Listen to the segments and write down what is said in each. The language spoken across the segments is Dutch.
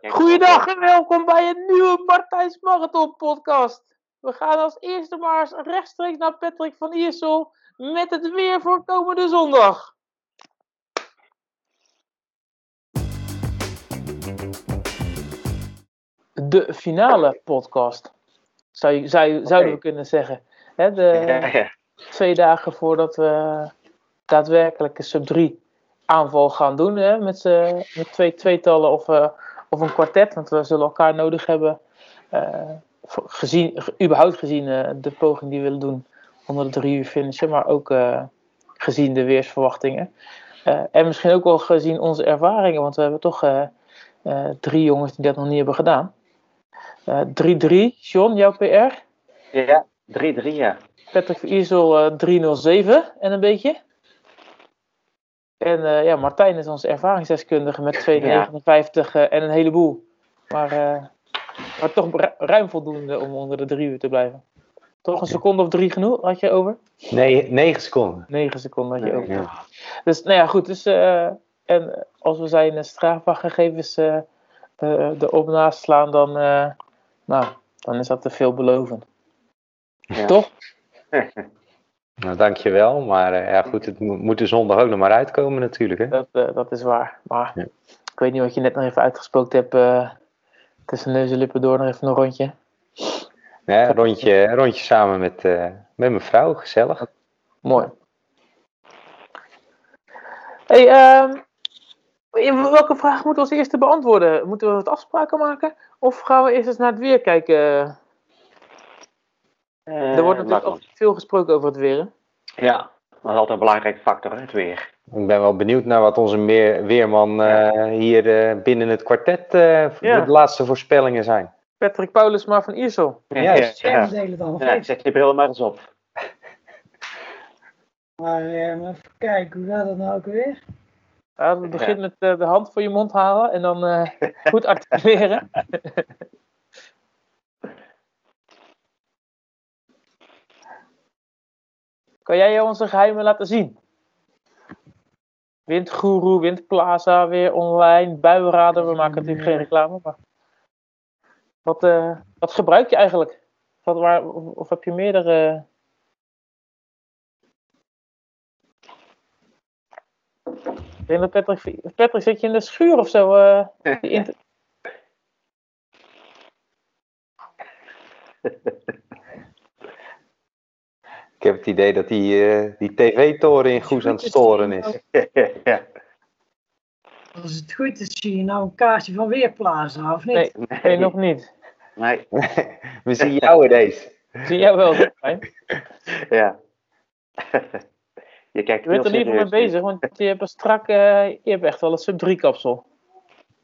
Goeiedag en welkom bij een nieuwe Martijns Marathon podcast. We gaan als eerste maar eens rechtstreeks naar Patrick van Iersel met het weer voor komende zondag. De finale podcast, zou je, zou, zouden we kunnen zeggen. Hè, de, Ja, ja. twee dagen voordat we daadwerkelijk een sub 3 aanval gaan doen. Hè, met, met twee tweetallen of, eh, of een kwartet. Want we zullen elkaar nodig hebben. eh, gezien, ge- überhaupt gezien eh, de poging die we willen doen onder de drie uur finishen. Maar ook eh, gezien de weersverwachtingen. En misschien ook wel gezien onze ervaringen. Want we hebben toch drie jongens die dat nog niet hebben gedaan. Eh, 3-3, John, jouw PR. Ja, 3-3, ja. Patrick Iersel eh 307 en een beetje. En eh, ja, Martijn is onze ervaringsdeskundige met 259 eh, en een heleboel. Maar, eh, maar toch ru- ruim voldoende om onder de drie uur te blijven. Toch een seconde of drie genoeg had je over? Nee, 9 seconden. 9 seconden had je over. Ja. Dus nou ja, goed. Dus, en als we zijn eh erop naast slaan, dan, nou, dan is dat te veelbelovend. Ja. Toch? Nou, dankjewel. Maar eh, ja, goed, het mo- moet de zondag ook nog maar uitkomen natuurlijk. Hè? Dat, eh, dat is waar. Maar Ja. ik weet niet wat je net nog even uitgesproken hebt. eh, tussen neus en lippen door nog even een rondje. Ja, een rondje, een rondje samen met, met mijn vrouw, gezellig. Mooi. Hey, ehm, welke vraag moeten we als eerste beantwoorden? Moeten we wat afspraken maken? Of gaan we eerst eens naar het weer kijken? Eh, er wordt natuurlijk altijd veel gesproken over het weer. hè? Ja, dat is altijd een belangrijke factor, hè, het weer. Ik ben wel benieuwd naar wat onze meer, weerman eh, hier eh, binnen het kwartet eh, Ja. de laatste voorspellingen zijn. Patrick Paulusma van Iersel. Ja, of ja, niet? zet je bril maar eens op. Maar eh, even kijken, hoe gaat dat nou ook weer? Ja, we beginnen met de hand voor je mond halen en dan eh, goed articuleren. kan jij onze geheimen laten zien? Windgoeroe, Windplaza, weer online, buienradar. We maken natuurlijk geen reclame, maar... Wat, eh, wat gebruik je eigenlijk? Wat, waar, of, of heb je meerdere... Ik denk dat Patrick, Patrick, zit je in de schuur of zo? inter- Ik heb het idee dat die, eh, die tv-toren in Goes aan het storen is. ja. Als het goed is, zie je nou een kaartje van Weerplaza, of niet? Nee, nee, nog niet. Nee, We zien jou ineens. Zie jij wel, ja. je kijkt Je bent er niet mee nu. bezig, want je hebt een strak, eh, je hebt echt wel een sub 3 kapsel.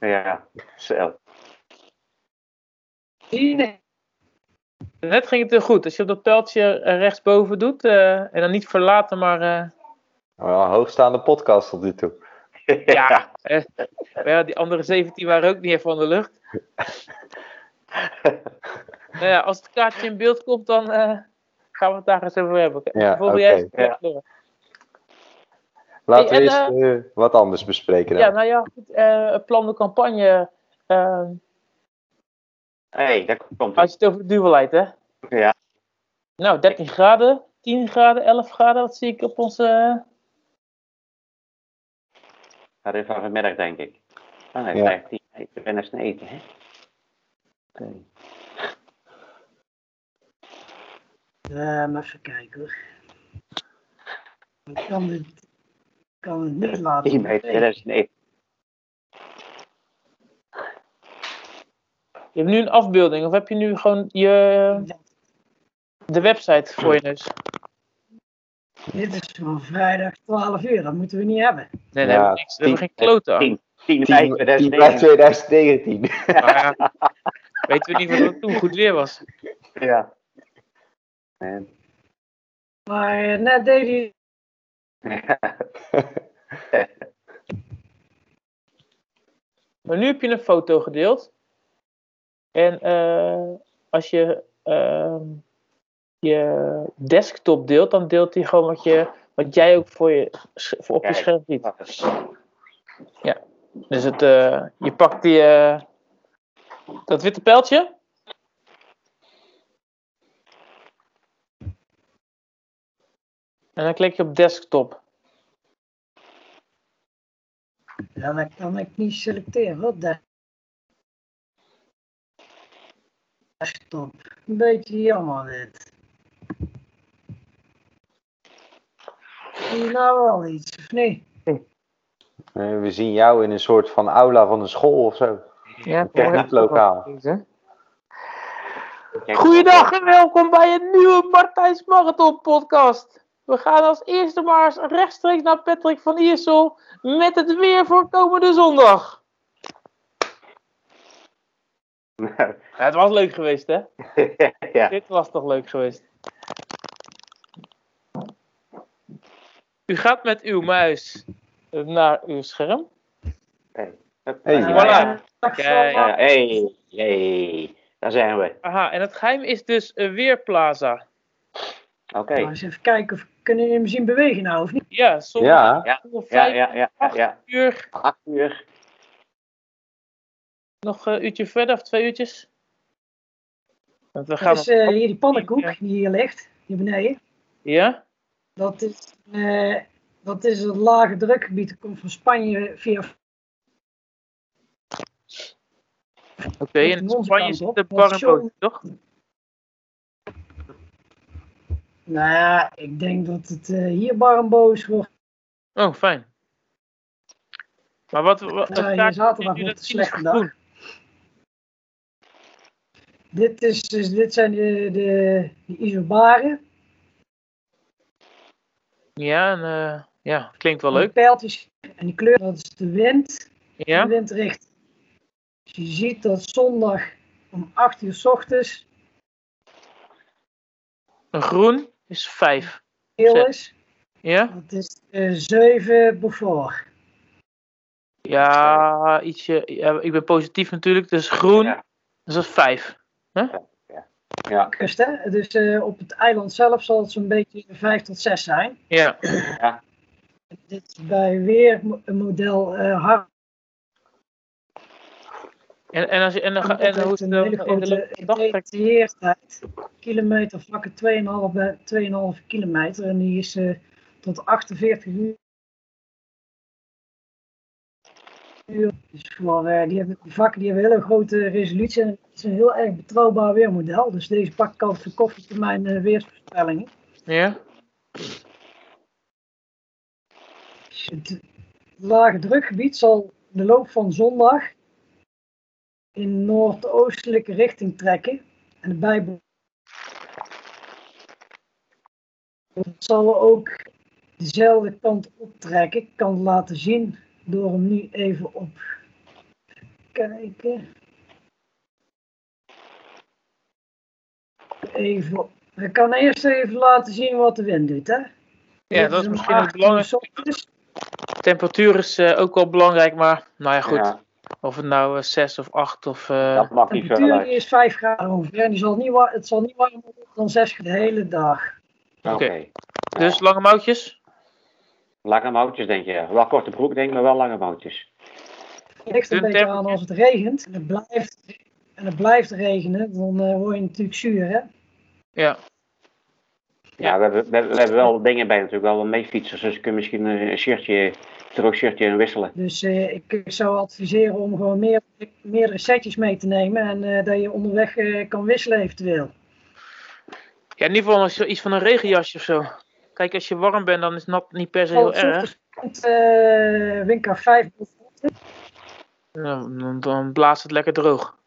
Ja, zo. Niet? Net ging het heel goed. Als je op dat pijltje eh, rechtsboven doet, eh, en dan niet verlaten, maar eh, Wel een hoogstaande podcast tot nu toe. ja, eh, maar ja, die andere 17 waren ook niet even van de lucht. nou ja, als het kaartje in beeld komt, dan eh, gaan we het daar eens over hebben. Ja, Voel oké. jij Ja. Laten Hey, we en, eens wat anders bespreken dan. Ja, nou ja, goed, eh, het plan de campagne. Hey, daar komt als je het over de duvelheid, hè? Ja. Nou, 13 graden, 10 graden, 11 graden, dat zie ik op onze. Gaat even van vanmiddag, denk ik. Oh, nee, Ja. 15. Ik ben eens naar eten, hè. Oké. Eh, maar even kijken hoor. Ik kan het, kan het niet laten. 10 bij 2001. Je hebt nu een afbeelding, of heb je nu gewoon je, de website voor je neus? Dit is van vrijdag 12 uur, dat moeten we niet hebben. Nee, Ja, daar hebben we niks. We hebben geen klote aan. 10, 10 10 bij 10 bij 2009. 2019. Maar ja, weten we niet wat het toen goed weer was. Ja. Maar eh, net deed hij Maar nu heb je een foto gedeeld. En eh, als je ehm, je desktop deelt, dan deelt hij gewoon wat, je, wat jij ook voor je, voor op je Kijk. scherm ziet. Eens. Dus het, eh, je pakt die, eh, Dat witte pijltje? En dan klik je op desktop. Ja, dan kan ik niet selecteren. Wat Desktop. Een beetje jammer dit. Zie je nou wel iets, of niet? Eh, we zien jou in een soort van aula van een school of zo. Ja, niet lokaal. Kijk, Goeiedag en welkom bij een nieuwe Martijns Marathon podcast. We gaan als eerste maar eens rechtstreeks naar Patrick van Iersel met het weer voor komende zondag. Ja, het was leuk geweest hè? ja. Dit was toch leuk geweest. U gaat met uw muis naar uw scherm. Hey. Hup. Hey, voilà. Kijk. Hey, hey, daar zijn we. Aha, en het geheim is dus een Weerplaza. Oké. Nou, eens even kijken of kunnen jullie hem zien bewegen nou of niet? Ja, soms Ja, Ja, om Ja, vijf ja, ja, uur, Acht uur. Nog een uurtje verder of twee uurtjes. Want we gaan Dat is op- eh, hier die pannenkoek Ja. die hier ligt, hier beneden. Ja? Dat is, eh, dat is het lage drukgebied. Dat komt van Spanje via Oké, in Spanje zit de barrenboot, toch? Nou ja, ik denk dat het eh, hier bar en boos wordt. Oh, fijn. Maar wat, wat, kaart zaterdag wordt is slechte groen? Dit, is, dus, dit zijn de, de, de isobaren. Ja, en, eh, ja, klinkt wel Die leuk. pijltjes en die kleur, dat is de wind. Ja? De windrichting. Dus je ziet dat zondag om 8 uur s ochtends Een groen is 5. heel is. Ja? Dat is eh 7 before. Ja, ietsje. Ja, ik ben positief natuurlijk, dus groen, Ja. dus dat is 5. Ja, Kust, hè? Dus eh, op het eiland zelf zal het zo'n beetje 5 tot 6 zijn. Ja. Dit is bij weer een model eh hard. En, en, als je, en, Dat en hoe is het hele in de loop grote. Kilometer vlakke 2,5 bij 2,5 kilometer. En die is eh, tot 48 uur. Dus voor, eh, die, hebben, die vakken die hebben een hele grote resolutie. En het is een heel erg betrouwbaar weermodel. Dus deze pak ik altijd voor eh, weersvoorspellingen. Ja? Het lage drukgebied zal in de loop van zondag in noordoostelijke richting trekken. En de Bijbel het zal ook dezelfde kant optrekken. Ik kan het laten zien door hem nu even op kijken. Even, ik kan eerst even laten zien wat de wind doet. Hè? Ja, dat is misschien het 8 uur belangrijkste. Temperatuur is eh, ook wel belangrijk, maar nou ja, goed. Ja, Of het nou 6 of 8 of. eh, dat mag De niet veel temperatuur is 5 graden ongeveer. En die zal niet het zal niet warmer worden dan 6 de hele dag. Oké. dus lange mouwtjes? Lange mouwtjes denk je. ja. Wel korte broek denk ik, maar wel lange mouwtjes. Het ligt er een beetje aan als het regent. En het blijft, en het blijft regenen. Dan eh, word je natuurlijk zuur. Hè? Ja. Ja, we hebben, we, hebben- we hebben wel dingen bij natuurlijk, wel meefietsers. Dus je kunt misschien een shirtje, droog shirtje wisselen. Dus eh, ik, ik zou adviseren om gewoon meer, meerdere setjes mee te nemen. En eh, dat je onderweg eh, kan wisselen eventueel. ja, in ieder geval als je iets van een regenjasje of zo. Kijk, als je warm bent, dan is nat niet per se heel Als erg. eh windkracht 5 Ja, dan, dan blaast het lekker droog.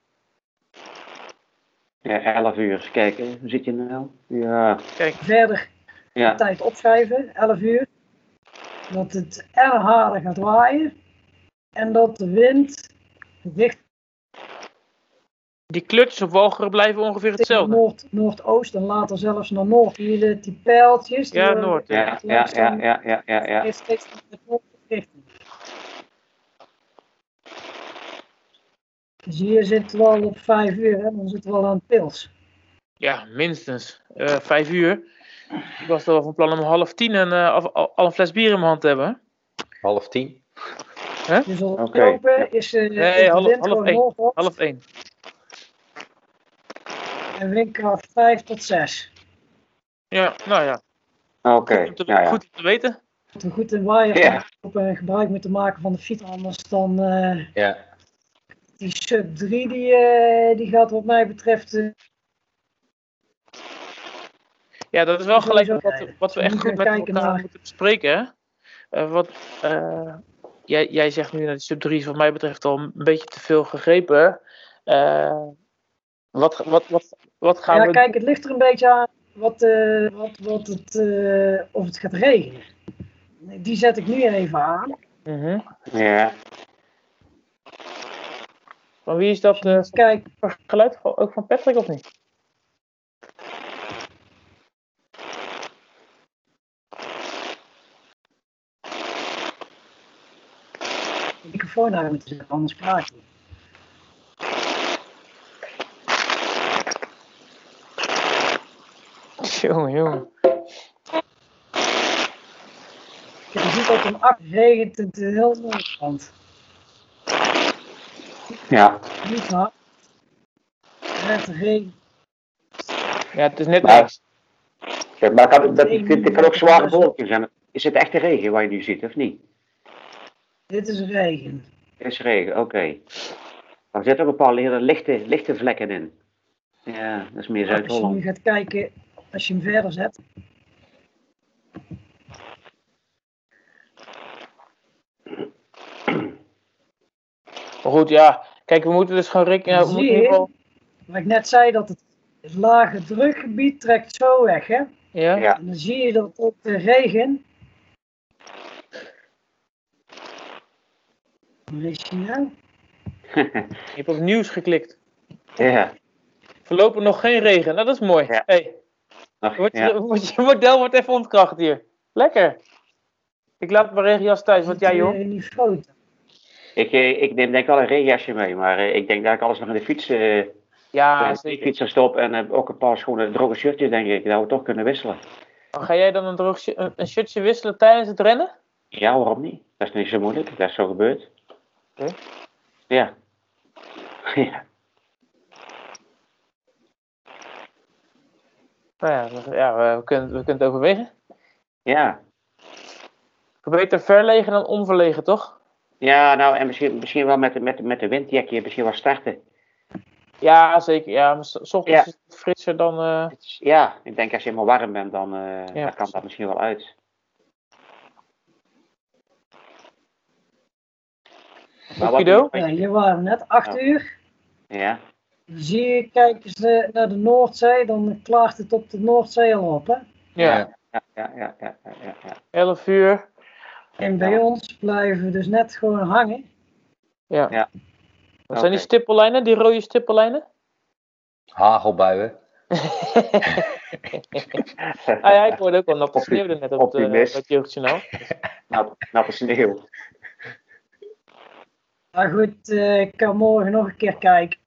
Ja, 11 uur. Eens kijken, hoe zit je nou? Ja, verder ja. de tijd opschrijven, 11 uur. Dat het erg harder gaat waaien. En dat de wind richting Die kleurtjes op walgeren blijven ongeveer hetzelfde. noord, noordoost en later zelfs naar noord. Je de- die pijltjes? Die Ja, noord, Ja, ja, ja, ja, ja, ja, ja. heeft steeds meer noordrichting. Dus hier zitten we al op 5 uur, hè? dan zitten we al aan het pils. Ja, minstens. Eh, vijf uur. Ik was al van plan om half tien en, eh, al, al- al een fles bier in mijn hand te hebben. half tien. Dus al Oké. lopen is, eh Nee, half- half één. Half één. En windkracht 5 tot 6. Ja, nou ja. Oké, Goed, om te, ja, ja. goed om te weten. We goed in waaier Ja. op en gebruik moeten maken van de fiets, anders dan eh, Ja. die sub 3 die, eh, die gaat wat mij betreft eh, Ja, dat is wel gelijk wat, wat we echt goed met kijken elkaar naar- moeten bespreken. Hè? Eh, wat, eh, jij, jij zegt nu dat die sub 3 is wat mij betreft al een beetje te veel gegrepen. Eh, wat, wat, wat, wat gaan ja, we kijk, het ligt er een beetje aan wat, eh, wat, wat het, eh, of het gaat regenen. Die zet ik nu even aan. Mhm. ja. Van wie is dat eh, Kijk, geluid? Ook van Patrick of niet? de microfoon naar moeten zetten, anders praat je. Jongen, jongen. Je ziet dat om 8 regent het heel Noord-Land. ja. Niet hard. Net regen. Ja, het is net Ja. niks. Ja, maar kan, dat, dit, dit kan ook zware wolken zijn. Is het echte regen waar je nu ziet, of niet? Dit is regen. Het is regen, oké. Er zitten ook een paar lichte, lichte vlekken in. Ja, dat is meer Als je nu Zuid-Holland. gaat kijken, als je hem verder zet. Maar goed, ja. Kijk, we moeten dus gewoon rekenen. Zie je, geval. wat ik net zei, dat het lage drukgebied trekt zo weg. Hè? Ja? Ja. En dan zie je dat ook de regen. Waar is hij nou? Je hebt op nieuws geklikt. ja. Voorlopig nog geen regen. Nou, dat is mooi. Ja. Hey, Ach, wordt ja. je, model wordt even ontkracht hier. Lekker. Ik laat mijn regenjas thuis. Wat jij, joh? Ik, eh, ik neem denk wel een regenjasje mee, maar eh, ik denk dat ik alles nog in de fiets, eh Ja, de zeker. fiets stop en ook een paar schone droge shirtjes denk ik, dat we toch kunnen wisselen. Maar Ga jij dan een, droog, een, shirtje wisselen tijdens het rennen? Ja, waarom niet? Dat is niet zo moeilijk, dat is zo gebeurd. Oké. Ja. ja. Nou ja, we- ja we, we kunnen, we kunnen het overwegen. Ja. Beter verlegen dan onverlegen, toch? Ja, nou, en misschien, misschien wel met, de- met, de- met de windjakje, misschien wel starten. Ja, zeker. Ja, maar s- s ochtends Ja. is het frisser dan... eh, Ja, ik denk als je helemaal warm bent, dan, eh, dan kan dat misschien wel uit. Maar wat-? Ja, hier waren we net 8 Ja. uur. Ja, Zie je, kijk eens eh, naar de Noordzee, dan klaart het op de Noordzee al op. Hè? ja, ja, ja, ja, ja, ja, ja, ja. 11 uur. En bij ons blijven we dus net gewoon hangen. Ja. Ja. Wat zijn die stippellijnen, die rode stippellijnen? Hagelbuien. Ah ja, ik hoorde ook al natte Opti- sneeuw er net op, de, op optimist. het jeugdjournaal. Natte sneeuw. Maar goed, eh, ik kan morgen nog een keer kijken.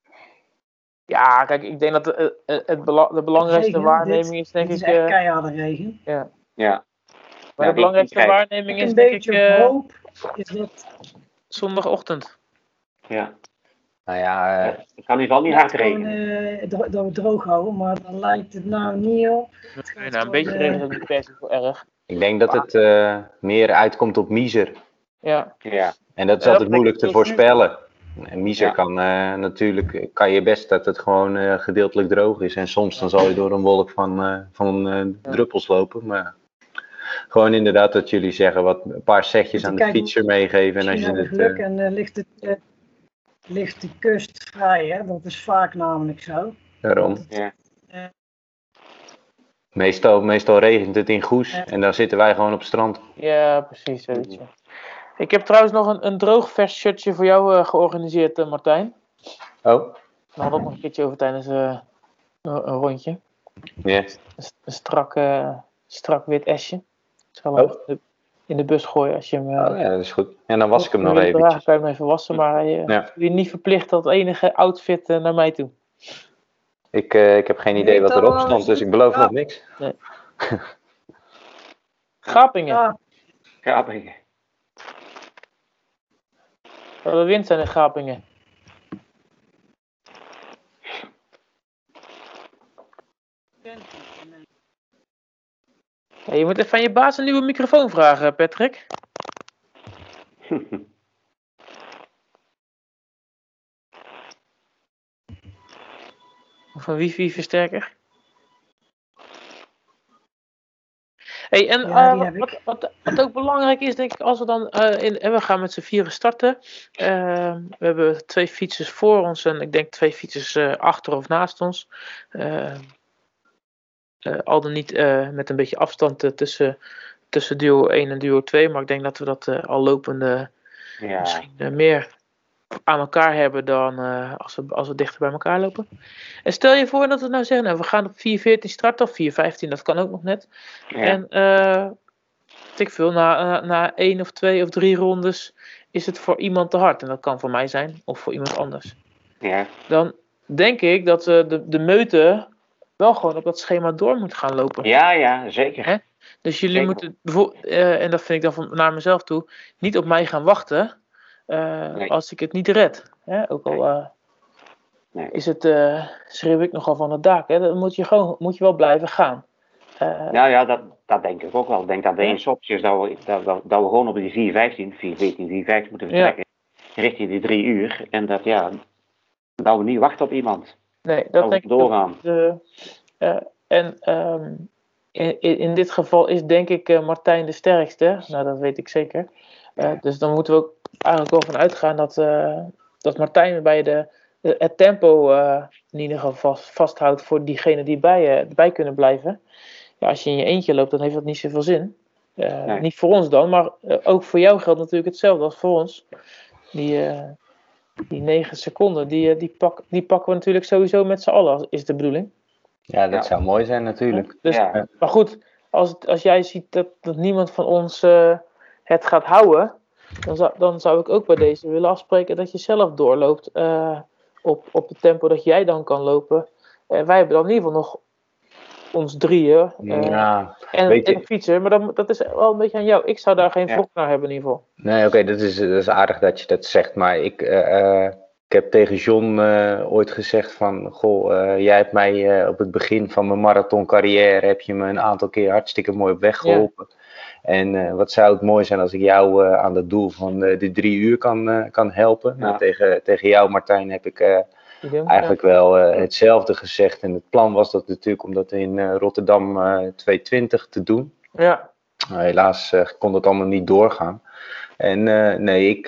Ja, kijk, ik denk dat de, eh, het bela- de belangrijkste Regen, waarneming dit- is denk Het ik... is echt eh, keiharde regen. Ja. maar Ja, de die- belangrijkste waarneming Een is denk ik beetje eh, hoop is dat zondagochtend. Ja. Nou ja, eh, Het kan in ieder geval niet hard regenen. eh, dro- dat we droog houden, maar dan lijkt het nou niet op. Het gaat Nou, een beetje eh, regen is niet per se erg. ik denk dat het eh, meer uitkomt op Miezer. Ja, Ja. En dat is Ja, altijd dat moeilijk te voorspellen. En Miezer Ja. kan eh, natuurlijk, kan je best dat het gewoon eh, gedeeltelijk droog is. En soms dan zal je door een wolk van, eh, van eh, druppels lopen. Maar gewoon inderdaad dat jullie zeggen, wat, een paar setjes aan de fietser meegeven. En als je het, geluk eh, en eh, ligt, het, eh, ligt de kust vrij, hè? dat is vaak namelijk zo. daarom. Ja. Meestal, meestal regent het in Goes Ja. en dan zitten wij gewoon op het strand. ja precies. Weet je. Ik heb trouwens nog een, een droog vers shirtje voor jou eh, georganiseerd, eh, Martijn. Oh, We hadden ook nog een keertje over tijdens eh, een, een rondje. ja. Een, een strak, strak wit esje. Ik zal Oh. hem in de- in de bus gooien als je hem... Oh, ja, dat is goed. En dan was ik hem nog eventjes. kan je hem even wassen, maar je, Ja. je niet verplicht tot enige outfit naar mij toe. Ik, eh, ik heb geen idee wat erop stond, dus ik beloof Ja. nog niks. Gapingen. ja, Grappig. De wind zijn in Gapingen. Ja, je moet even van je baas een nieuwe microfoon vragen, Patrick. Of een wifi-versterker. Hey, en Ja, eh, wat, wat, wat ook belangrijk is, denk ik, als we dan eh, in, en we gaan met z'n vieren starten. Eh, we hebben twee fietsers voor ons en ik denk twee fietsers eh, achter of naast ons. Eh, eh, al dan niet eh, met een beetje afstand tussen, tussen duo 1 en duo 2, maar ik denk dat we dat eh, al lopende Ja, misschien meer aan elkaar hebben dan eh, als, we, als we dichter bij elkaar lopen. En stel je voor dat we nou zeggen, nou, we gaan op 4.14 starten of 4.15, dat kan ook nog net. ja. En eh weet ik veel, na, na, na één of twee of drie rondes is het voor iemand te hard. En dat kan voor mij zijn of voor iemand anders. ja. Dan denk ik dat eh, de, de meute wel gewoon op dat schema door moet gaan lopen. ja, ja, zeker. Hè? Dus jullie Zeker. moeten, eh, en dat vind ik dan van, naar mezelf toe, niet op mij gaan wachten eh, Nee. als ik het niet red. Hè? Ook al eh, Nee. is het, eh, schreeuw ik nogal van het dak. Hè? Dan moet je, gewoon, moet je wel blijven gaan. Eh, Ja, ja dat, dat denk ik ook wel. Ik denk dat de Ja. enige optie is dat we, dat, dat, dat we gewoon op die 415, 414, 415 moeten Ja. vertrekken. Richting die drie uur. En dat, ja, dat we niet wachten op iemand. nee, dat Dat we denk ik. eh, en ehm, in, in, dit geval is denk ik eh, Martijn de sterkste. Nou, dat weet ik zeker. Eh, Ja. dus dan moeten we ook eigenlijk wel van uitgaan dat, eh, dat Martijn bij de, de- het tempo eh, in ieder geval vast, vasthoudt voor diegenen die bij, eh, bij kunnen blijven. Ja, als je in je eentje loopt, dan heeft dat niet zoveel zin. Eh, Nee. Niet voor ons dan, maar ook voor jou geldt natuurlijk hetzelfde als voor ons. Die, eh, die negen seconden, die, die, pak, die pakken we natuurlijk sowieso met z'n allen, is de bedoeling. Ja, dat Ja. zou mooi zijn natuurlijk. Dus, Ja. Maar goed, als, als jij ziet dat, dat niemand van ons het gaat houden, dan zou, dan zou ik ook bij deze willen afspreken dat je zelf doorloopt eh, op, op het tempo dat jij dan kan lopen. Eh, wij hebben dan in ieder geval nog ons drieën eh, ja, en, weet en je- een fietser, maar dan, dat is wel een beetje aan jou. Ik zou daar geen Ja. naar hebben in ieder geval. nee, oké, dat, is, dat is aardig dat je dat zegt. Maar ik, ik heb tegen John ooit gezegd van... Goh, jij hebt mij op het begin van mijn marathoncarrière... heb je me een aantal keer hartstikke mooi op weg Ja. En eh, wat zou het mooi zijn als ik jou eh, aan het doel van eh, de drie uur kan, kan helpen. Nou, tegen, tegen jou, Martijn, heb ik... eigenlijk wel hetzelfde gezegd. En het plan was dat natuurlijk om dat in Rotterdam eh 220 te doen. Ja, helaas kon dat allemaal niet doorgaan. En nee, ik,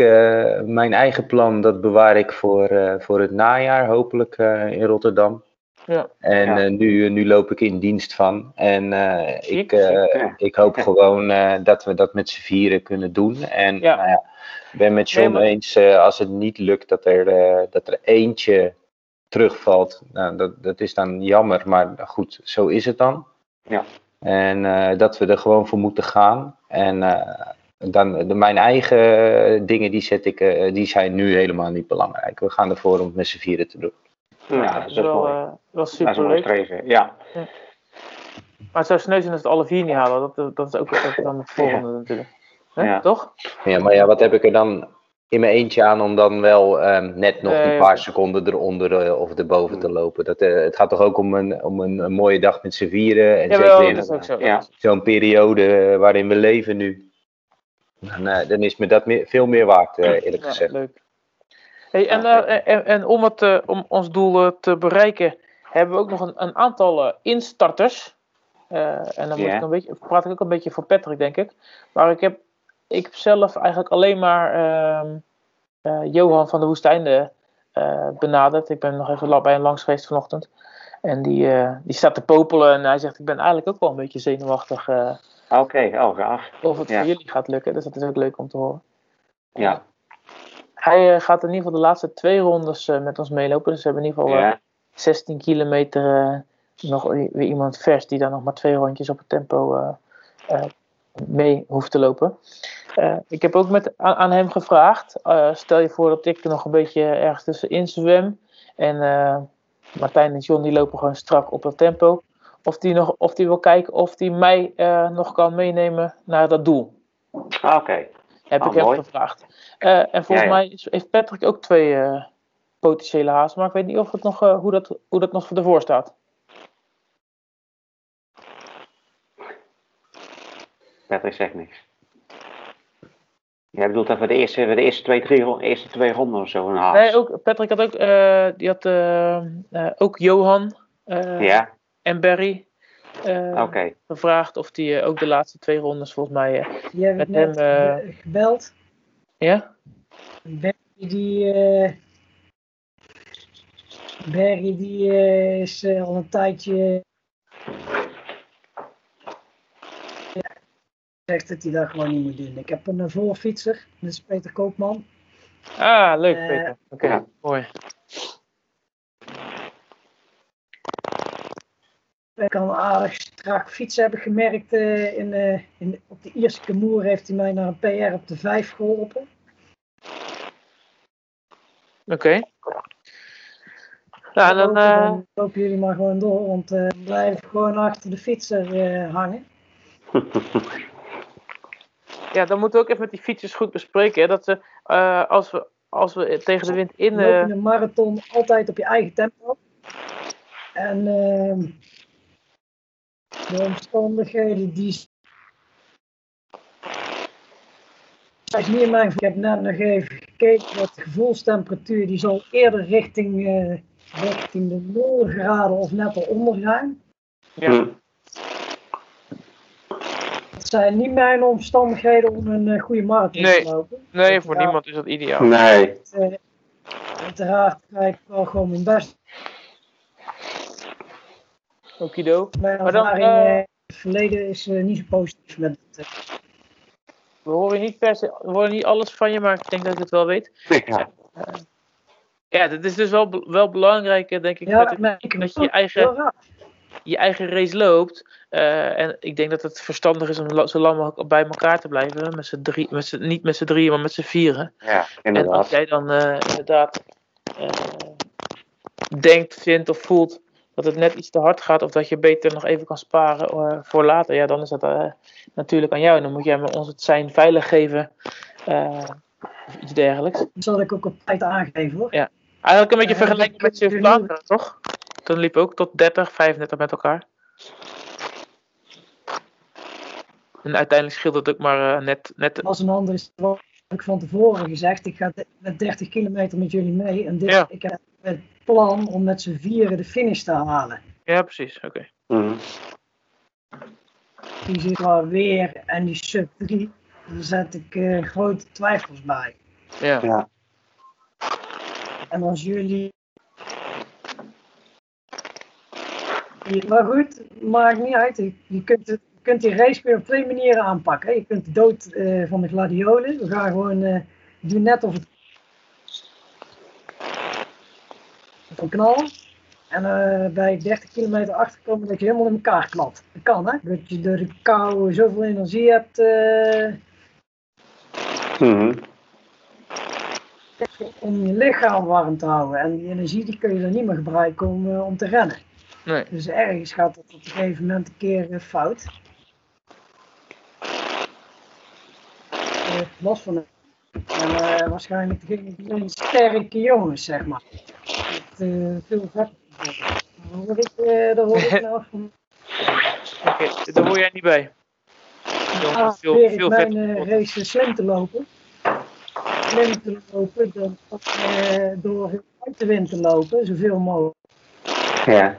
mijn eigen plan dat bewaar ik voor, voor het najaar hopelijk in Rotterdam. Ja. En Ja. eh, nu, nu loop ik in dienst van. En eh, ik, eh, ja. ik hoop gewoon eh, dat we dat met z'n vieren kunnen doen. En Ja. nou ja, ik ben met John Nee, maar- eens, eh, als het niet lukt dat er, eh, dat er eentje terugvalt. Nou, dat, dat is dan jammer, maar goed, zo is het dan. Ja. En eh, dat we er gewoon voor moeten gaan. En eh, dan, de, mijn eigen dingen, die, zet ik, eh, die zijn nu helemaal niet belangrijk. We gaan ervoor om het met z'n vieren te doen. Ja, dat is wel, eh, wel dat is super leuk. streven. Ja, Maar het zou sneu zijn als we het alle vier niet halen. Dat, dat is ook, ook dan het volgende natuurlijk. Hè? Ja. Toch? Ja, maar ja, wat heb ik er dan in mijn eentje aan om dan wel ehm, net nog een paar oké. seconden eronder eh, of erboven te lopen? Dat, eh, het gaat toch ook om een, om een, een mooie dag met z'n vieren. En Jawel, zeker in dat is ook zo. Ja. zo'n periode eh, waarin we leven nu. Dan, eh, dan is me dat meer, veel meer waard, eh, eerlijk Ja, gezegd. leuk. Hey, en, Ja, eh, en, en om, het, eh, om ons doel eh, te bereiken, hebben we ook nog een, een aantal instarters. En dan Ja. ik een beetje, praat ik ook een beetje voor Patrick, denk ik. Maar ik heb, ik heb zelf eigenlijk alleen maar ehm, eh, Johan van de Woestijnde benaderd. Ik ben nog even bij hem langs geweest vanochtend. En die, die staat te popelen en hij zegt, ik ben eigenlijk ook wel een beetje zenuwachtig oké, oh gaaf. of het voor jullie gaat lukken. Dus dat is ook leuk om te horen. Ja, Hij eh, gaat in ieder geval de laatste twee rondes eh, met ons meelopen. Dus we hebben in ieder geval eh, ja, 16 kilometer eh, nog weer iemand vers die dan nog maar twee rondjes op het tempo mee hoeft te lopen. Ik heb ook met, aan, aan hem gevraagd, stel je voor dat ik er nog een beetje ergens tussenin zwem en Martijn en John die lopen gewoon strak op dat tempo. Of die, nog, of die wil kijken of die mij nog kan meenemen naar dat doel. oké. Heb ah, ik mooi. gevraagd. Eh, en volgens mij heeft Patrick ook twee eh, potentiële hazen, maar ik weet niet of het nog, eh, hoe, dat, hoe dat nog voor staat. Patrick zegt niks. Jij bedoelt dat we de eerste, de eerste, twee, drie, eerste twee ronden of zo een haas? Nee, ook, Patrick had ook, die had, ook Johan ja. en Barry eh, oké. gevraagd of die eh, ook de laatste twee rondes volgens mij. eh, Die heb ik Met hem, eh, gebeld. ja? Barry die, eh, Barry die is al een tijdje ja, zegt dat hij dat gewoon niet moet doen. Ik heb een voorfietser, dat is Peter Koopman. Ah, leuk Peter. Oké, ja. mooi. Ik kan aardig strak fietsen hebben gemerkt. eh, in, eh, in, op de Ierse Kamoer heeft hij mij naar een PR op de 5 geholpen. Oké. Dan, eh, dan lopen jullie maar gewoon door, want eh blijf gewoon achter de fietser hangen. ja, dan moeten we ook even met die fietsers goed bespreken. Hè, dat ze, als, we, als we tegen de wind in... Eh, in een marathon altijd op je eigen tempo. En ehm, de omstandigheden die niet mijn Ik heb net nog even gekeken dat de gevoelstemperatuur die zal eerder richting, eh, richting de 0 graden of net eronder gaan. ja. Hm. Dat zijn niet mijn omstandigheden om een eh, goede marathon Nee. te lopen. Nee, voor niemand is dat ideaal. Nee. Eh, uiteraard ga ik wel gewoon mijn best Okido. Mijn Maar dan, ervaring in het verleden is eh, niet zo positief met het. eh, We horen niet per se, we horen niet alles van je, maar ik denk dat ik het wel weet. Ja. Ja, dat is dus wel, wel belangrijk, denk ik, ja, dat, maar ik dat je je eigen, je eigen race loopt. Eh, en ik denk dat het verstandig is om zo lang mogelijk bij elkaar te blijven. Met z'n drie, met z'n- niet met z'n drieën, maar met z'n vieren. ja, En als inderdaad. jij dan eh, inderdaad denkt, vindt of voelt dat het net iets te hard gaat, of dat je beter nog even kan sparen eh, voor later, ja, dan is dat eh, natuurlijk aan jou. En dan moet jij ons het zijn veilig geven. eh, of iets dergelijks. Dat zal ik ook op tijd aangeven hoor. Eigenlijk een beetje Ja, vergelijking ik- met Suf Vlaanderen, toch? Toen liep ook tot 30, 35 met elkaar. En uiteindelijk scheelt het ook maar net, net. Als een ander is, wat ik van tevoren gezegd, ik ga met 30 kilometer met jullie mee. En dit, Ja. ik heb plan om met z'n vieren de finish te halen. Ja, precies. Oké. Hm. Die zit wel weer en die sub 3. Daar zet ik eh, grote twijfels bij. Ja. Ja. En als jullie. Maar goed, maakt niet uit. Je- kunt, het, je kunt die race weer op twee manieren aanpakken. Je kunt de dood eh, van de gladiolen. We gaan gewoon eh doen net of het. Van knallen. En eh, bij 30 kilometer achterkomen dat je helemaal in elkaar klapt. Dat kan hè. Dat je door de kou zoveel energie hebt. eh, Hm. om je lichaam warm te houden. En die energie die kun je dan niet meer gebruiken om, eh, om te rennen. Nee. Dus ergens gaat het op een gegeven moment een keer eh, fout. Los van het. En eh, waarschijnlijk degene die zijn sterke jongens, zeg maar. Eh, veel vet. Daar hoor ik, eh, daar hoor ik nou van. Oké, daar hoor jij niet bij. Jongens, Ah, veel, ik veel mijn vet. eh, race slim te lopen. Slim te lopen, dan eh, door uit de wind te lopen, zoveel mogelijk. Ja.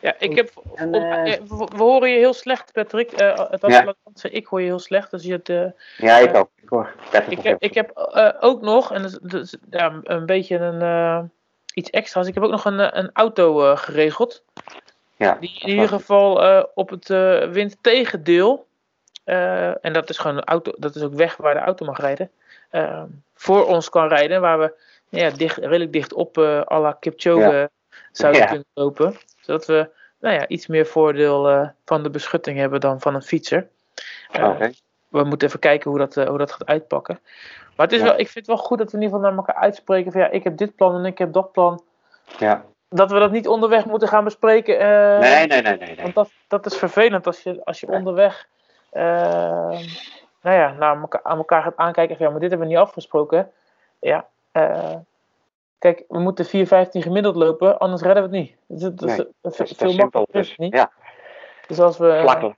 Ja, ik heb. En, eh, eh, we, we horen je heel slecht, Patrick. Eh het was Ja. ik zeggen, ik hoor je heel slecht. Dus je het, ja, ik ook. Ik hoor Patrick ik heb, ik heb eh, ook nog, en dat is, dat is, ja, een beetje een, eh, iets extra's. Ik heb ook nog een, een auto eh, geregeld. Ja. Die in ieder geval eh, op het eh windtegendeel. eh, en dat is gewoon een auto, dat is ook weg waar de auto mag rijden. voor ons kan rijden. Waar we ja, dicht, redelijk dicht op eh à la Kipchoge zouden Ja. kunnen lopen. Zodat we nou ja, iets meer voordeel eh, van de beschutting hebben dan van een fietser. Eh, we moeten even kijken hoe dat, eh, hoe dat gaat uitpakken. Maar het is Ja. wel, ik vind het wel goed dat we in ieder geval naar elkaar uitspreken van ja, ik heb dit plan en ik heb dat plan. Ja. Dat we dat niet onderweg moeten gaan bespreken. Nee, nee, nee, nee. nee. Want dat, dat is vervelend als je, als je onderweg eh, nou ja, naar elkaar, aan elkaar gaat aankijken van ja, maar dit hebben we niet afgesproken. Ja, kijk, we moeten 4,15 gemiddeld lopen, anders redden we het niet. Dat, is- dat, is- Nee, dat is Dat is veel makkelijker Dus, het niet. ja, Dus als we, vlak,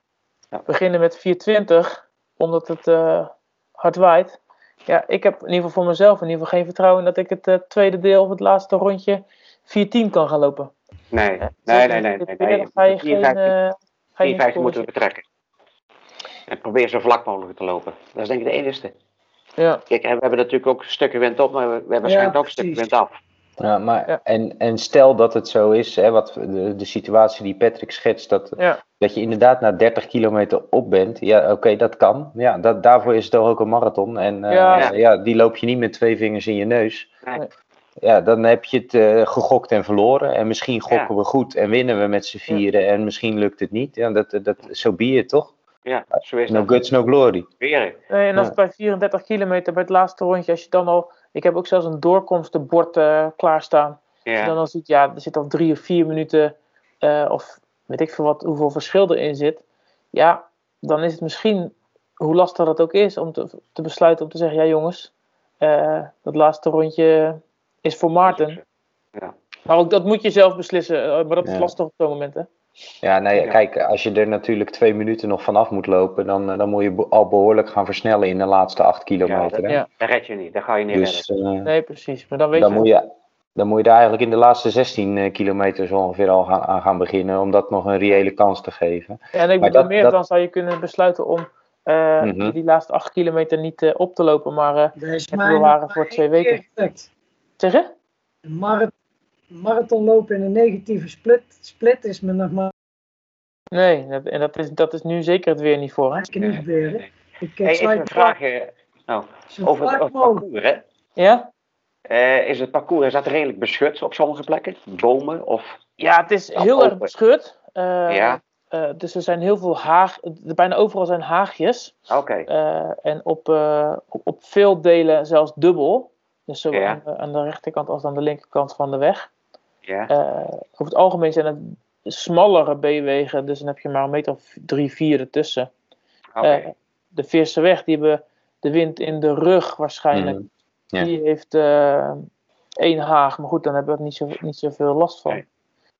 Ja. beginnen met 420, omdat het eh, hard waait. Ja, ik heb in ieder geval voor mezelf in ieder geval geen vertrouwen dat ik het eh, tweede deel of het laatste rondje 410 kan gaan lopen. Nee, nee, nee, nee. nee, weer Ga je geen, 54 eh, ga je niet 54 moeten we betrekken. En probeer zo vlak mogelijk te lopen. Dat is denk ik de enige. Ja, Kijk, en we hebben natuurlijk ook stukken wind op, maar we, hebben waarschijnlijk ook stukken wind af. Ja, maar, Ja. En, en stel dat het zo is, hè, wat de, de situatie die Patrick schetst, dat, ja, dat je inderdaad na 30 kilometer op bent. Ja, oké, dat kan. Ja, dat, daarvoor is het toch ook een marathon. En eh, Ja. ja. die loop je niet met twee vingers in je neus. Nee. Ja, dan heb je het eh, gegokt en verloren. En misschien gokken Ja. we goed en winnen we met z'n vieren. En misschien lukt het niet. Ja, dat, dat, zo be it, toch? Ja, zo is No dat. guts, no glory. Weer. Nee, en als Ja. bij 34 kilometer bij het laatste rondje, als je dan al. Ik heb ook zelfs een doorkomstenbord eh klaarstaan. Als je dan Ja, al ziet, ja, er zit al drie of vier minuten. eh, of weet ik veel wat, hoeveel verschil erin zit. Ja, dan is het misschien, hoe lastig dat ook is, om te, te besluiten om te zeggen: ja, jongens, eh, dat laatste rondje is voor Maarten. Ja. Maar ook dat moet je zelf beslissen. maar dat is Ja. lastig op zo'n moment, hè? Ja, nee, Ja. kijk, als je er natuurlijk twee minuten nog vanaf moet lopen, dan, eh, dan moet je al behoorlijk gaan versnellen in de laatste acht kilometer. dat- hè? ja. dat red je niet. Dat ga je niet Dus redden. eh, Nee, precies. Maar dan weet dan, je. moet je, dan moet je daar eigenlijk in de laatste 16 eh, kilometer zo ongeveer al gaan, aan gaan beginnen, om dat nog een reële kans te geven. Ja, en ik bedoel dat- meer, dat- dan zou je kunnen besluiten om eh, Mhm. die laatste acht kilometer niet op te lopen. Maar eh is Het nog voor twee weken. zeg je? Marathon lopen in een negatieve split, split is me nog maar Nee, dat, en dat is, dat is nu zeker het weer niet voor. Hè? eens niet gebeuren. nee. Ik Hey, eh, even een vraag nou, zo over het, over parcours. Hè? Ja? Eh, is het parcours is dat redelijk beschut op sommige plekken? Bomen of... ja, het is heel erg beschut. Eh, Ja. eh, dus er zijn heel veel haag. Bijna overal zijn haagjes. Oké. Eh, en op, eh, op, op veel delen zelfs dubbel. Dus zowel Ja. aan, de, aan de rechterkant als aan de linkerkant van de weg. Ja. Eh, over het algemeen zijn het smallere B-wegen. Dus dan heb je maar een meter of drie, vier ertussen. Oké. Eh, de Veerse weg, die hebben de wind in de rug waarschijnlijk. Ja. Die heeft eh, één haag, maar goed, dan hebben we er niet, zo, niet zoveel last van. Nee.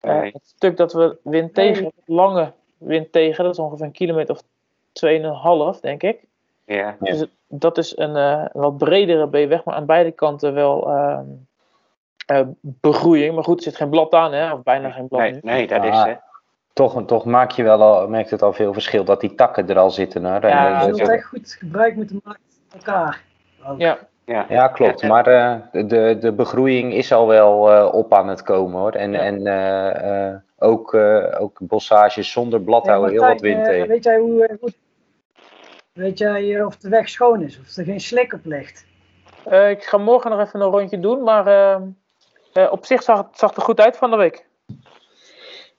Eh, Nee. het stuk dat we wind tegen, hebben, lange wind tegen, dat is ongeveer een kilometer of 2,5 denk ik. ja. Dus dat is een, eh, een wat bredere B-weg, maar aan beide kanten wel ehm, eh, begroeiing. Maar goed, er zit geen blad aan, hè? of bijna geen blad Nee, nu. nee, dat is... Ah, hè. Toch, toch maak je wel al, merkt het al veel verschil dat die takken er al zitten. En, Ja, eh, Je dat- zult echt goed gebruik moeten maken van elkaar. Ook. Ja, Ja. Ja, klopt. Maar eh, de, de begroeiing is al wel eh, op aan het komen hoor. En, Ja. en eh, eh, ook, eh, ook bossages zonder blad Hey, houden heel wat wind eh, tegen. Weet jij, hoe, eh, hoe- weet jij eh, of de weg schoon is? Of er geen slik op ligt? Eh, ik ga morgen nog even een rondje doen, maar eh, op zich zag het zag er goed uit van de week.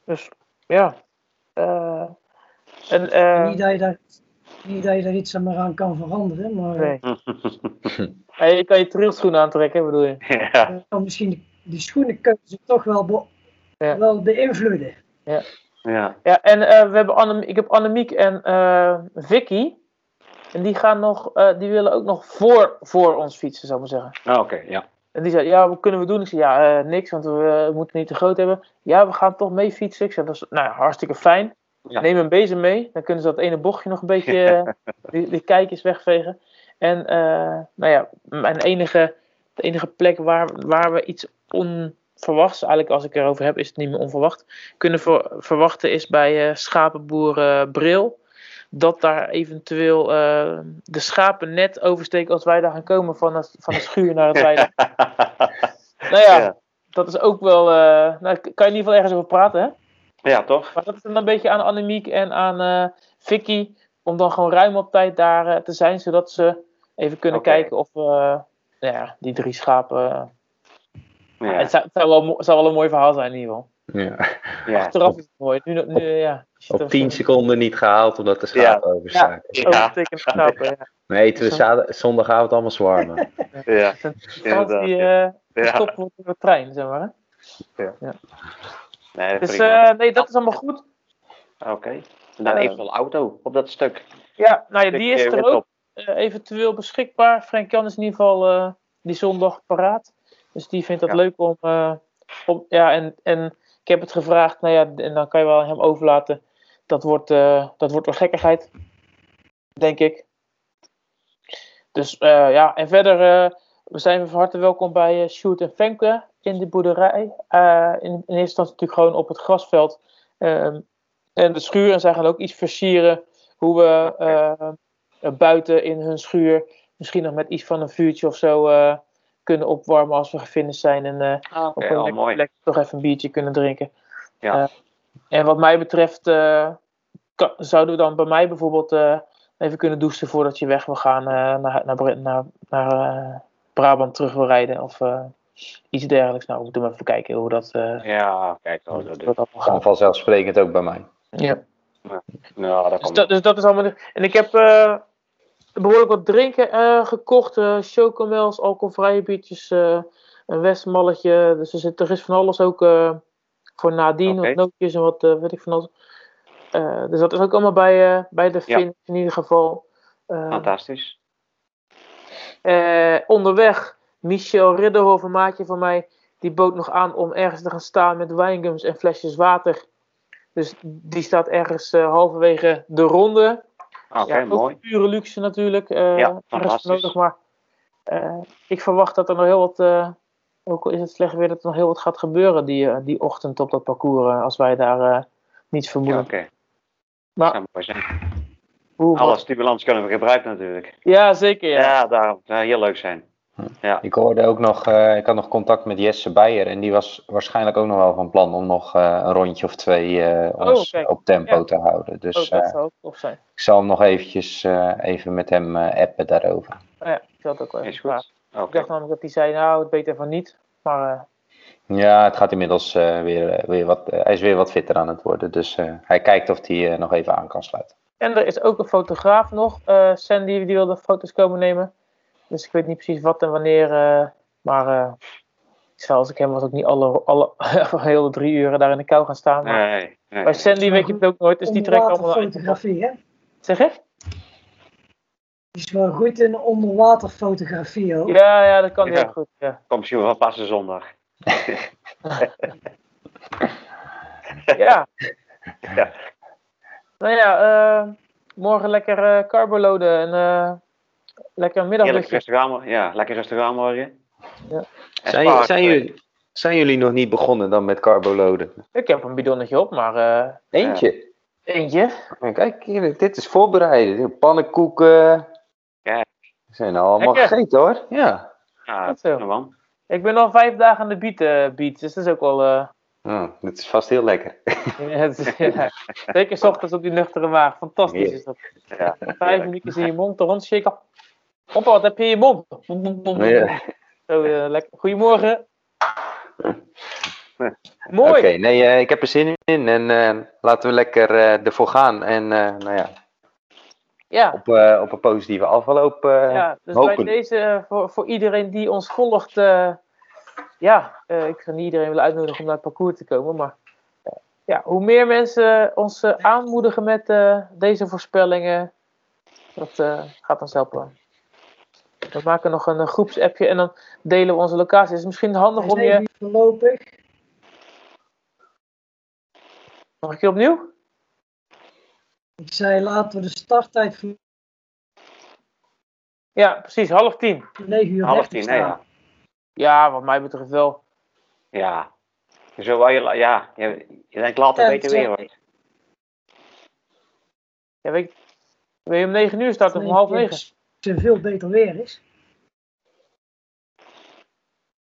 Dus ja. Eh, en, eh, niet, dat je daar, niet dat je daar iets aan meer aan kan veranderen, maar nee. Hey, je kan je trailschoenen aantrekken, bedoel je? ja. kan misschien die, die schoenenkeuze toch wel, be- Ja. wel beïnvloeden. ja. Ja, en eh, we hebben Anne, ik heb Annemiek en eh, Vicky. En die gaan nog, eh, die willen ook nog voor, voor ons fietsen, zou ik maar zeggen. Ah, Oké, ja. En die zei, ja, wat kunnen we doen? Ik zei, ja, eh, niks, want we eh, moeten niet te groot hebben. Ja, we gaan toch mee fietsen. Ik zei, dat is nou, ja, hartstikke fijn. Ja. Neem een bezem mee. Dan kunnen ze dat ene bochtje nog een beetje, eh, die, die kijkjes wegvegen. En, nou ja, mijn enige, de enige plek waar, waar we iets onverwachts, eigenlijk als ik erover heb, is het niet meer onverwacht, kunnen ver- verwachten is bij schapenboer Bril. Dat daar eventueel eh, de schapen net oversteken als wij daar gaan komen van de, van de schuur naar het weide. Nou ja, Ja. dat is ook wel. eh nou, kan je in ieder geval ergens over praten, hè? ja, toch? Maar dat is dan een beetje aan Annemiek en aan eh Vicky. Om dan gewoon ruim op tijd daar te zijn, zodat ze even kunnen kijken of we. nou ja, die drie schapen. Ja. Het, zou, het zou wel, het zou wel een mooi verhaal zijn, in ieder geval. Ja. Ja. Achteraf is het mooi. Nu, nu, ja, Op er 10 voor- seconden niet gehaald omdat de schapen overstaken. Ja. Overstekende schapen, ja. We eten we zondagavond allemaal zwarmen. Ja. Inderdaad, die ja. de trein, zeg maar. Hè? Nee, Dus prima. eh, nee, dat is allemaal goed. Oké. En dan eh, eventueel auto op dat stuk. Ja, nou ja, die is er ook. eh, eventueel beschikbaar. Frank Jan is in ieder geval eh, die zondag paraat. Dus die vindt dat Ja. leuk om, eh, om. Ja, en, en ik heb het gevraagd. Nou ja, en dan kan je wel hem overlaten. Dat, wordt, eh, dat wordt een gekkigheid, denk ik. Dus eh, ja, en verder, eh, we zijn van harte welkom bij uh, Sjoerd en Femke in de boerderij. In, in eerste instantie natuurlijk gewoon op het grasveld. Ehm, en de schuur, en zij gaan ook iets versieren hoe we buiten in hun schuur misschien nog met iets van een vuurtje of zo kunnen opwarmen als we gefinished zijn. En Ah, we al lekker, mooi. lekker toch even een biertje kunnen drinken. Ja. En wat mij betreft zouden we dan bij mij bijvoorbeeld eh, even kunnen douchen voordat je weg wil gaan eh, naar, naar, naar, naar eh, Brabant terug wil rijden of eh, iets dergelijks. Nou, we moeten maar even kijken hoe dat, eh Ja, kijk, oh, dat, dat, dat gaat. vanzelfzelfsprekend ook bij mij. Ja. nou, dat Dus, dat, dus dat is allemaal. En ik heb eh, behoorlijk wat drinken eh, gekocht: eh chocomels, alcoholvrije biertjes, eh, een westmalletje. Dus er, zit, er is van alles ook eh, voor nadien, Oké. wat nootjes en wat weet ik van alles. Eh, dus dat is ook allemaal bij, eh, bij de Ja. finish in ieder geval. Eh, fantastisch. onderweg, Michel Ridderhoff, een maatje van mij, die bood nog aan om ergens te gaan staan met wijngums en flesjes water. Dus die staat ergens halverwege de ronde. Oké, ja, ook mooi. pure luxe natuurlijk. Ja, is fantastisch. nodig, maar ik verwacht dat er nog heel wat, ook al is het slecht weer, dat er nog heel wat gaat gebeuren die, die ochtend op dat parcours, als wij daar niets Ja, vermoeden. Maar Zou mooi zijn. hoe, Alle stimulans kunnen we gebruiken natuurlijk. Ja, zeker. Ja. Ja, daarom. zou heel leuk zijn. Ik hoorde ook nog, eh, ik had nog contact met Jesse Beijer en die was waarschijnlijk ook nog wel van plan om nog eh, een rondje of twee eh, ons kijk. op tempo Ja. te houden. Oh, Dus dat eh, zou ook zijn. ik zal hem nog eventjes eh, even met hem eh, appen daarover. Oh, ja, ik had ook wel even Is goed. Ik dacht namelijk dat hij zei, nou, het beter van niet. Maar eh, Ja, het gaat inmiddels eh, weer, eh, weer wat, eh, hij is weer wat fitter aan het worden. Dus eh, hij kijkt of hij nog even aan kan sluiten. En er is ook een fotograaf nog. eh, Sandy die wilde foto's komen nemen. Dus ik weet niet precies wat en wanneer. eh, maar eh, ik zou als ik hem was ook niet alle, alle hele drie uren daar in de kou gaan staan. Maar Nee, nee. bij Sandy weet je het ook nooit. Dus die trekt allemaal uit. Onderwaterfotografie, hè? Zeg je? Die is wel goed in onderwaterfotografie ook. Ja, ja, dat kan Ja. heel goed. Ja. Komt misschien wel passen zondag. ja. Ja. Nou ja, eh, morgen lekker eh carbo loaden en eh, lekker middagluchtje. rustig aan, ja, lekker rustig aan morgen. Ja. Zijn, zijn, jullie, zijn jullie nog niet begonnen dan met carboloden? Ik heb een bidonnetje op, maar eh, Eentje. eentje. En Kijk, dit is voorbereiden. Pannenkoeken. Ja. Zijn allemaal Lekker. gegeten hoor. Ja. Ja, Dat zo. nou, man. Ik ben al vijf dagen aan de beat, eh, dus dat is ook wel... Oh, dit is vast heel lekker. ja, het is- ja. Zeker 's ochtends op die nuchtere maag. Fantastisch is dat. Ja, Vijf minuutjes in je mond, te rondshaken. Hoppa, wat heb je in je mond? Ja. Zo, eh, lekker. Goedemorgen. Oké, Mooi. nee, eh, ik heb er zin in en laten we lekker ervoor gaan. En nou ja, Ja, op, eh, op een positieve afloop. eh, ja, dus hopen. bij deze, voor, voor iedereen die ons volgt, eh, ja, eh, ik ga niet iedereen willen uitnodigen om naar het parcours te komen, maar ja, hoe meer mensen ons aanmoedigen met eh, deze voorspellingen, dat eh, gaat ons helpen. We maken nog een, groepsappje en dan delen we onze locatie. Het is misschien handig om je... die voorlopig. Nog een keer opnieuw? Ik zei laten we de starttijd voor Ja, precies, half tien. 9 uur half 30 tien, nee, ja. Ja, wat mij betreft wel. Ja. Zo wou je, ja, je, je denkt later beter het is weer wel- wordt. Ja, weet ik, wil je om negen uur starten of om half negen? Als het veel beter weer is.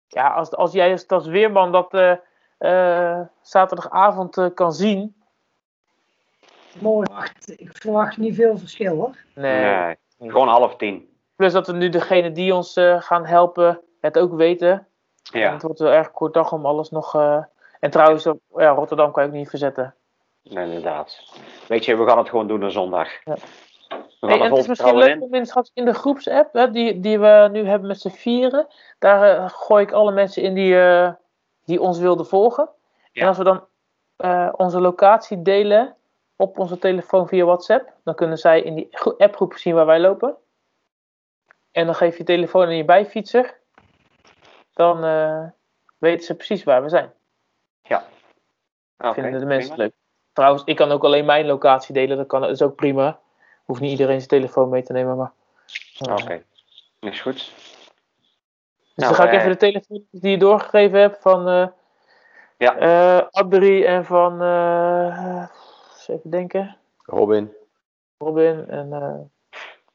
Ja, als, als jij als, als weerman dat eh, eh, zaterdagavond eh, kan zien. Wacht, ik verwacht niet veel verschil hoor. Nee. Nee, gewoon half tien. Plus dat we nu degene die ons eh, gaan helpen het ook weten. En Ja, het wordt wel erg kort dag om alles nog... eh, en trouwens, op- ja, Rotterdam kan je ook niet verzetten. nee, inderdaad. Weet je, we gaan het gewoon doen op zondag. Ja. Hey, en het is misschien leuk om in, straks in de groepsapp, hè, die, die we nu hebben met z'n vieren, daar eh, gooi ik alle mensen in die, eh, die ons wilden volgen. Ja. En als we dan eh, onze locatie delen op onze telefoon via WhatsApp, dan kunnen zij in die gro- appgroep zien waar wij lopen. En dan geef je je telefoon aan je bijfietser. Dan eh, weten ze precies waar we zijn. Oké, Vinden de mensen prima. leuk. Trouwens, ik kan ook alleen mijn locatie delen. Dat, kan, dat is ook prima. Hoeft niet iedereen zijn telefoon mee te nemen. Maar, eh, Oké, is goed. Dus Nou, dan ga ik eh, even de telefoon die je doorgegeven hebt van eh Ja. Adri en van, eh, even denken, Robin. Robin. En eh,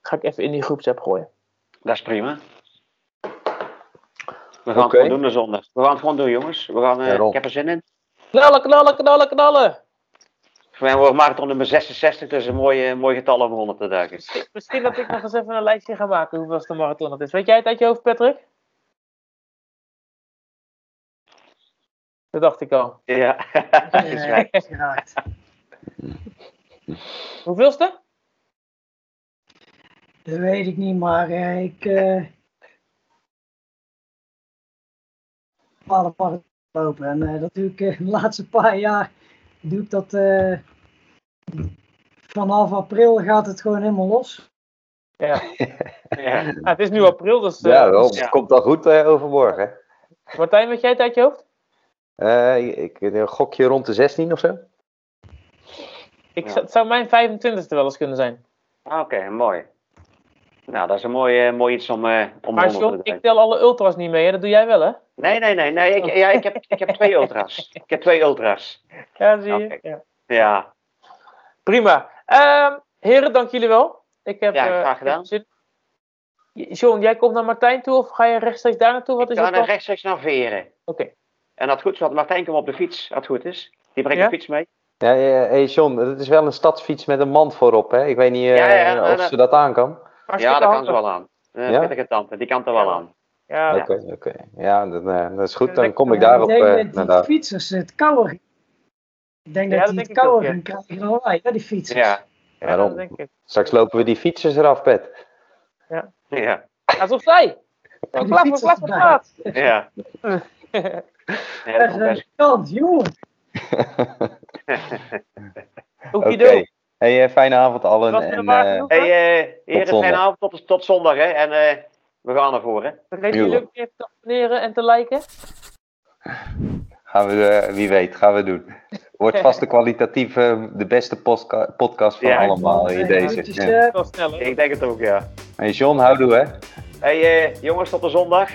ga ik even in die groepsapp gooien. Dat is prima. We gaan het gewoon doen de zondag. We gaan het gewoon doen, jongens. We gaan, eh, Ja, ik heb er zin in. Knallen, knallen, knallen, knallen! Voor mij wordt marathon nummer 66, dus een mooi, mooi getal om 100 te duiken. Misschien, misschien dat ik nog eens even een lijstje ga maken hoeveel de marathon dat is. Weet jij het uit je hoofd, Patrick? Dat dacht ik al. Ja, dat is Eh. Hoeveelste? Dat weet ik niet, maar eh, ik. eh alle marathon lopen. En eh, dat doe ik eh, de laatste paar jaar. Doe ik dat. eh, vanaf april gaat het gewoon helemaal los. Ja. Ja. Ah, het is nu april, dus... eh, Ja, ja. het komt al goed eh, overmorgen. Martijn, weet jij het uit je hoofd? Eh, ik, een gokje rond de 16 of zo? Ik, Ja. zou- Het zou mijn 25e wel eens kunnen zijn. Ah, Oké, mooi. Nou, dat is een mooi, mooi iets om, eh om Maar 100 te John, ik tel alle ultras niet mee, hè? dat doe jij wel, hè? Nee, nee, nee. nee ik, ja, ik, heb, ik heb twee ultras. Ik heb twee ultras. Ja, zie je. Ja. Ja, Prima. Ehm, heren, dank jullie wel. Ik heb, Ja, eh, graag gedaan. zin. John, jij komt naar Martijn toe of ga je rechtstreeks daar naartoe? Wat ik is ga rechtstreeks naar Veren. Oké. En dat goed is, want Martijn komt op de fiets, als het goed is. Die brengt Ja? de fiets mee. Ja, ja, hey John, het is wel een stadsfiets met een mand voorop, hè? Ik weet niet eh, Ja, ja, ja, of dat- ze dat aan kan. Ja, dat kan ze wel aan. Een Ja? pittige tante, die kan er wel Ja. aan. Ja, Oké, oké. Ja, dat, eh, dat is goed. Dan kom ik daarop ik denk eh, dat naar die fietsers het kouder. Ik denk Ja, dat dat die denk het kouder ja. gaan krijgen dan wij, hè, die fietsers. Ja, ja, dat Waarom? denk ik. Straks lopen we die fietsers eraf, Pet. ja, Ja, zo zij. Op erbij. straat. ja. ja dat is een kant, jongen. Oké. Hey, eh, fijne avond allen. Was En, eh, genoeg? Hey, eh heren, fijne avond tot, tot zondag, hè. En eh, we gaan ervoor, hè. Vergeet jullie ook niet even te abonneren en te liken. gaan we, wie weet, gaan we doen. Wordt vast de kwalitatief eh, de beste podcast van Ja, allemaal in deze. Ja. eh, Wel sneller. Ik denk het ook, ja. Hey John, houdoe hè. Hey, eh, jongens, tot de zondag.